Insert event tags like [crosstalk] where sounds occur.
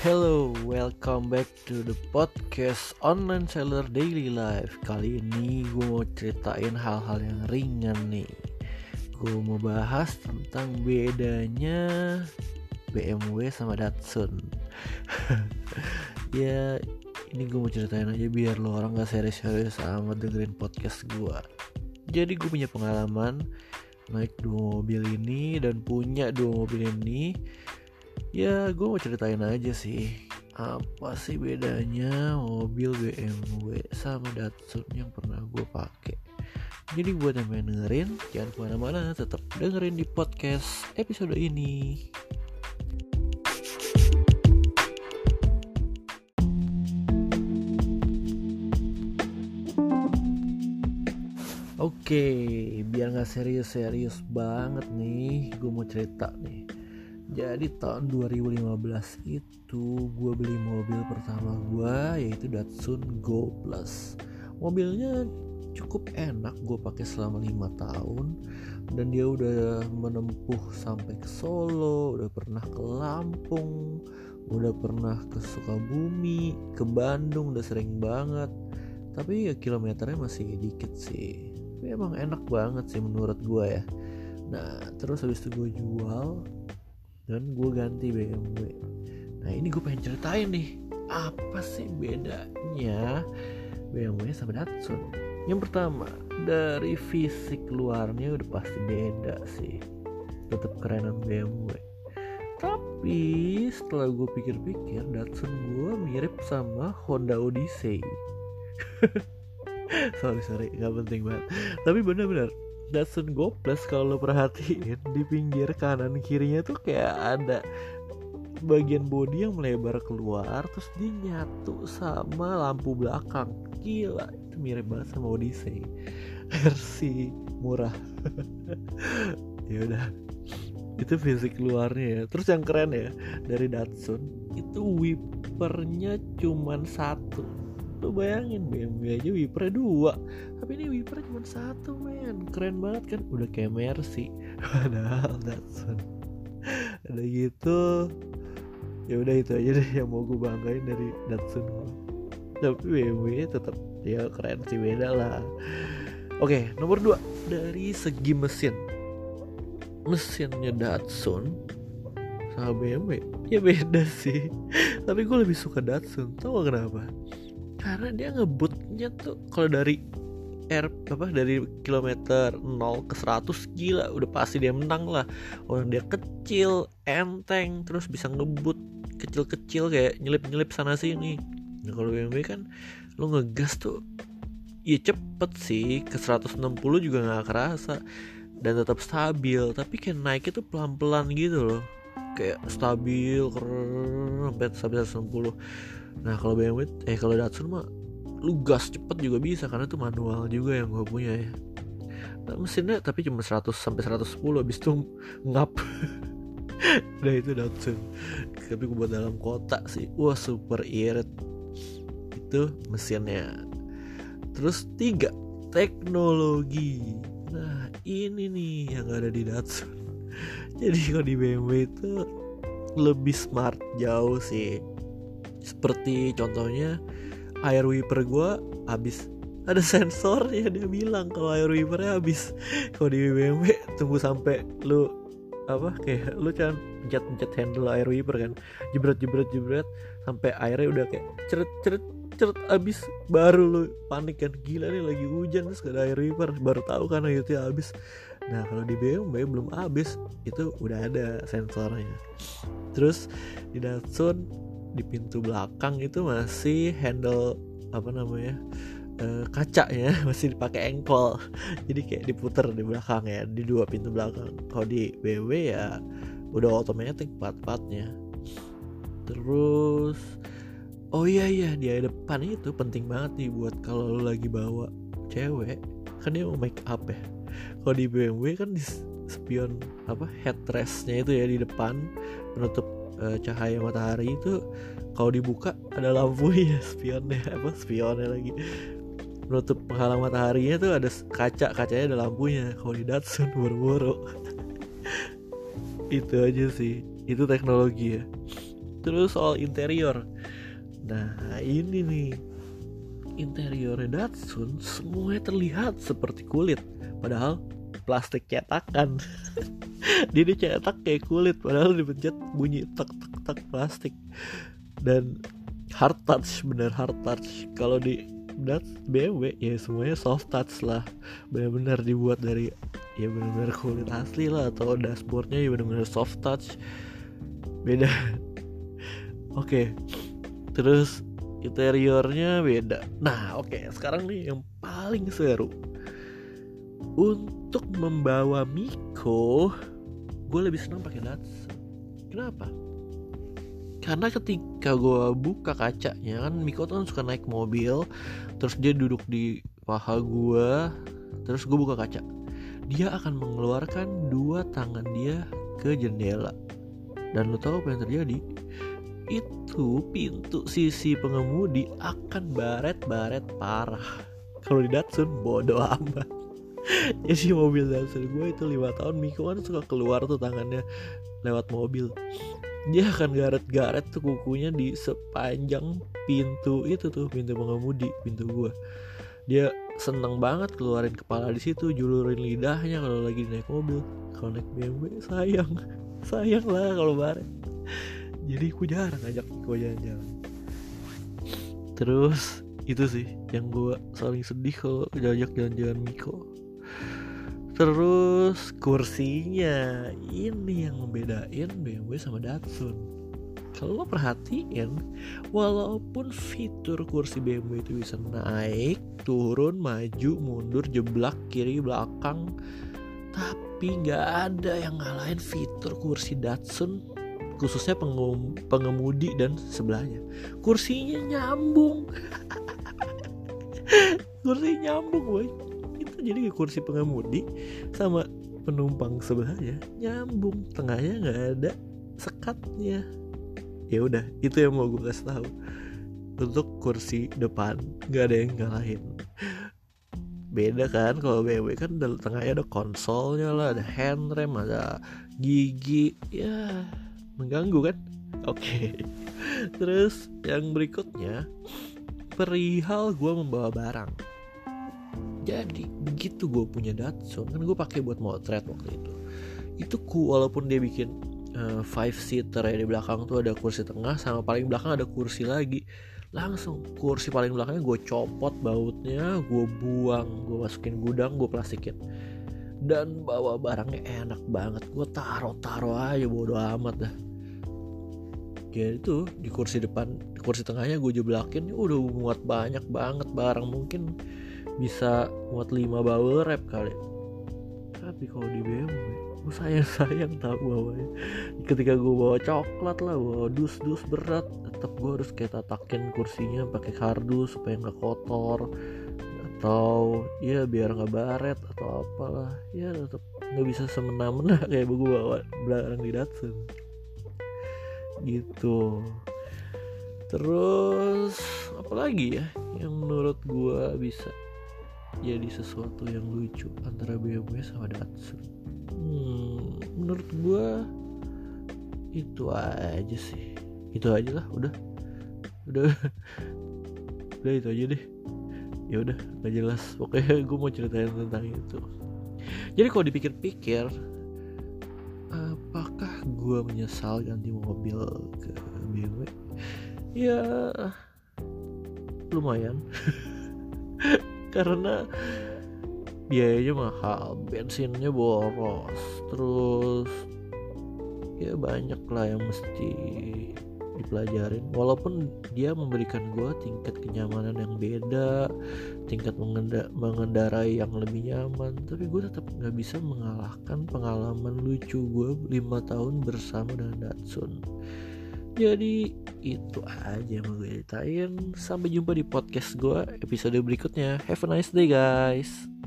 Hello, welcome back to the podcast Online Seller Daily Life. Kali ini gue mau ceritain hal-hal yang ringan nih. Gue mau bahas tentang bedanya BMW sama Datsun. [laughs] Ya ini gue mau ceritain aja biar lo orang gak serius-serius sama dengerin podcast gue Jadi gue punya pengalaman naik dua mobil ini dan punya dua mobil ini ya gue mau ceritain aja sih apa sih bedanya mobil BMW sama Datsun yang pernah gue pakai? Jadi buat yang pengen dengerin jangan ke mana-mana tetap dengerin di podcast episode ini. Oke, biar nggak serius-serius banget nih, gue mau cerita nih jadi tahun 2015 itu gue beli mobil pertama gue yaitu Datsun Go Plus. Mobilnya cukup enak gue pakai selama lima tahun dan dia udah menempuh sampai ke Solo, udah pernah ke Lampung, udah pernah ke Sukabumi, ke Bandung udah sering banget. Tapi ya kilometernya masih dikit sih. Tapi emang enak banget sih menurut gue ya. Nah terus habis itu gue jual dan gue ganti BMW nah ini gue pengen ceritain nih apa sih bedanya BMW sama Datsun? Yang pertama dari fisik luarnya udah pasti beda sih. Tetap kerenan BMW tapi setelah gue pikir-pikir Datsun gue mirip sama Honda Odyssey. [laughs] Sorry sorry nggak penting banget. Tapi bener-bener Datsun Go Plus kalau lo perhatiin di pinggir kanan kirinya tuh kayak ada bagian bodi yang melebar keluar terus dia nyatu sama lampu belakang. Gila itu mirip banget sama Odyssey. Versi murah. [laughs] Ya udah. Itu fisik luarnya ya. Terus yang keren ya dari Datsun itu wipernya cuman satu lu bayangin BMW aja wipernya dua. Tapi ini wipernya cuma satu men. Keren banget kan? Udah kayak Mercy. [laughs] Padahal Datsun. Ada gitu. Ya udah itu aja deh yang mau gue banggain dari Datsun. Tapi BMW tetap ya keren sih beda lah. Oke nomor dua. Dari segi mesin. Mesinnya Datsun sama BMW ya beda sih. Tapi gue lebih suka Datsun. Tau gak kenapa karena dia ngebutnya tuh kalau dari R apa dari kilometer 0 ke 100 gila udah pasti dia menang lah. Orang dia kecil enteng terus bisa ngebut kecil-kecil kayak nyelip-nyelip sana sini. Nah kalau BMW kan lu ngegas tuh ya cepet sih ke 160 juga nggak kerasa. Dan tetap stabil tapi kayak naik itu pelan-pelan gitu loh. Kayak stabil keren sampai 160 nah kalau BMW eh kalau Datsun mah lu gas cepet juga bisa karena itu manual juga yang gue punya ya. Nah, mesinnya tapi cuma 100 sampai 110 habis itu ngap. [laughs] Udah itu Datsun. Tapi gue buat dalam kota sih. Wah super irit. Itu mesinnya. Terus tiga teknologi. Nah ini nih yang ada di Datsun. [laughs] Jadi kalau di BMW itu lebih smart jauh sih seperti contohnya air wiper gue habis. Ada sensor ya dia bilang kalau air wipernya habis. Kalau di BMW tunggu sampai lu apa kayak lu kan pencet pencet handle air wiper kan. Jebret jebret jebret sampai airnya udah kayak ceret ceret ceret habis. Baru lu panik kan gila nih lagi hujan terus gak ada air wiper. Baru tahu kan airnya habis. Nah kalau di BMW belum habis itu udah ada sensornya. Terus di Datsun di pintu belakang itu masih handle apa namanya e, kaca ya [laughs] masih dipakai engkol. Jadi kayak diputer di belakang ya di dua pintu belakang. Kalau di BMW ya udah otomatis part-partnya terus oh iya iya di depan itu penting banget nih buat kalau lu lagi bawa cewek kan dia mau make up ya. Kalau di BMW kan di spion apa headrestnya itu ya di depan penutup uh, cahaya matahari itu kalau dibuka ada lampu ya [laughs] spionnya apa spionnya lagi. Menutup penghalang mataharinya tuh ada kaca kacanya ada lampunya. Kalau di Datsun [laughs] buru-buru. Itu aja sih. Itu teknologi ya. Terus soal interior. Nah ini nih. Interiornya Datsun semuanya terlihat seperti kulit padahal plastik cetakan [laughs] [laughs] dia dicetak kayak kulit padahal dipencet bunyi tak tak tak plastik. Dan hard touch bener hard touch. Kalau di dat BMW ya semuanya soft touch lah. Benar-benar dibuat dari ya benar-benar kulit asli lah atau dashboardnya ya benar-benar soft touch. Beda. [laughs] Oke. Okay. terus interiornya beda. Nah oke okay, sekarang nih yang paling seru. Untuk membawa Miko gue lebih senang pakai Datsun kenapa? Karena ketika gue buka kacanya kan Miko tuh kan suka naik mobil terus dia duduk di paha gue terus gue buka kaca. Dia akan mengeluarkan dua tangan dia ke jendela. Dan lo tau apa yang terjadi? Itu pintu sisi pengemudi akan baret-baret parah. Kalau di Datsun bodoh amat [laughs] jadi mobil Datsun gue itu lima tahun Miko kan suka keluar tuh tangannya lewat mobil. Dia akan garet-garet tuh kukunya di sepanjang pintu itu tuh pintu pengemudi pintu gue dia seneng banget keluarin kepala di situ julurin lidahnya kalau lagi naik mobil. Kalau naik BMW sayang. [laughs] Sayang lah kalau baret. Jadi aku jarang ngajak Miko jalan-jalan. Terus itu sih yang gue saling sedih kalau diajak jalan-jalan Miko terus kursinya ini yang membedain BMW sama Datsun. Kalau lo perhatiin walaupun fitur kursi BMW itu bisa naik turun maju mundur jeblak kiri belakang tapi nggak ada yang ngalahin fitur kursi Datsun khususnya pengem pengemudi dan sebelahnya. Kursinya nyambung. [laughs] Kursi nyambung boy jadi kursi pengemudi sama penumpang sebelahnya nyambung? Tengahnya nggak ada sekatnya. Ya udah itu yang mau gue kasih tahu. Untuk kursi depan nggak ada yang ngalahin. Beda kan kalau BMW kan tengahnya ada konsolnya lah ada handrem ada gigi. Ya mengganggu kan? Oke. Okay. terus yang berikutnya perihal gue membawa barang jadi begitu gue punya Datsun kan gue pakai buat motret waktu itu. Itu ku walaupun dia bikin uh, five seater ya di belakang tuh ada kursi tengah sama paling belakang ada kursi lagi. Langsung kursi paling belakangnya gue copot bautnya gue buang gue masukin gudang gue plastikin. Dan bawa barangnya enak banget. Gue taro taro aja bodo amat dah. Ya itu di kursi depan di kursi tengahnya gue jeblakin udah muat banyak banget barang mungkin bisa muat 5 bawel rap kali. Tapi kalau di BMW gue sayang sayang tau bawanya ketika gue bawa coklat lah bawa dus dus berat tetap gue harus kayak tatakin kursinya pakai kardus supaya nggak kotor. Atau ya biar nggak baret atau apalah. Ya tetap nggak bisa semena-mena [laughs] kayak gue bawa barang di Datsun. Gitu. Terus apalagi ya yang menurut gua bisa jadi sesuatu yang lucu antara BMW sama Datsun. Hmm, menurut gua itu aja sih. Itu aja lah udah. Udah. [laughs] Udah itu aja deh. Ya udah gak jelas. Pokoknya gue mau ceritain tentang itu. Jadi kalau dipikir-pikir apakah gue menyesal ganti mobil ke BMW ya lumayan [laughs] karena biayanya mahal bensinnya boros terus. Ya banyak lah yang mesti dipelajarin. Walaupun dia memberikan gue tingkat kenyamanan yang beda tingkat mengendarai yang lebih nyaman. Tapi gue tetap nggak bisa mengalahkan pengalaman lucu gue lima tahun bersama dengan Datsun jadi itu aja yang mau gue ceritain. Sampai jumpa di podcast gue episode berikutnya. Have a nice day guys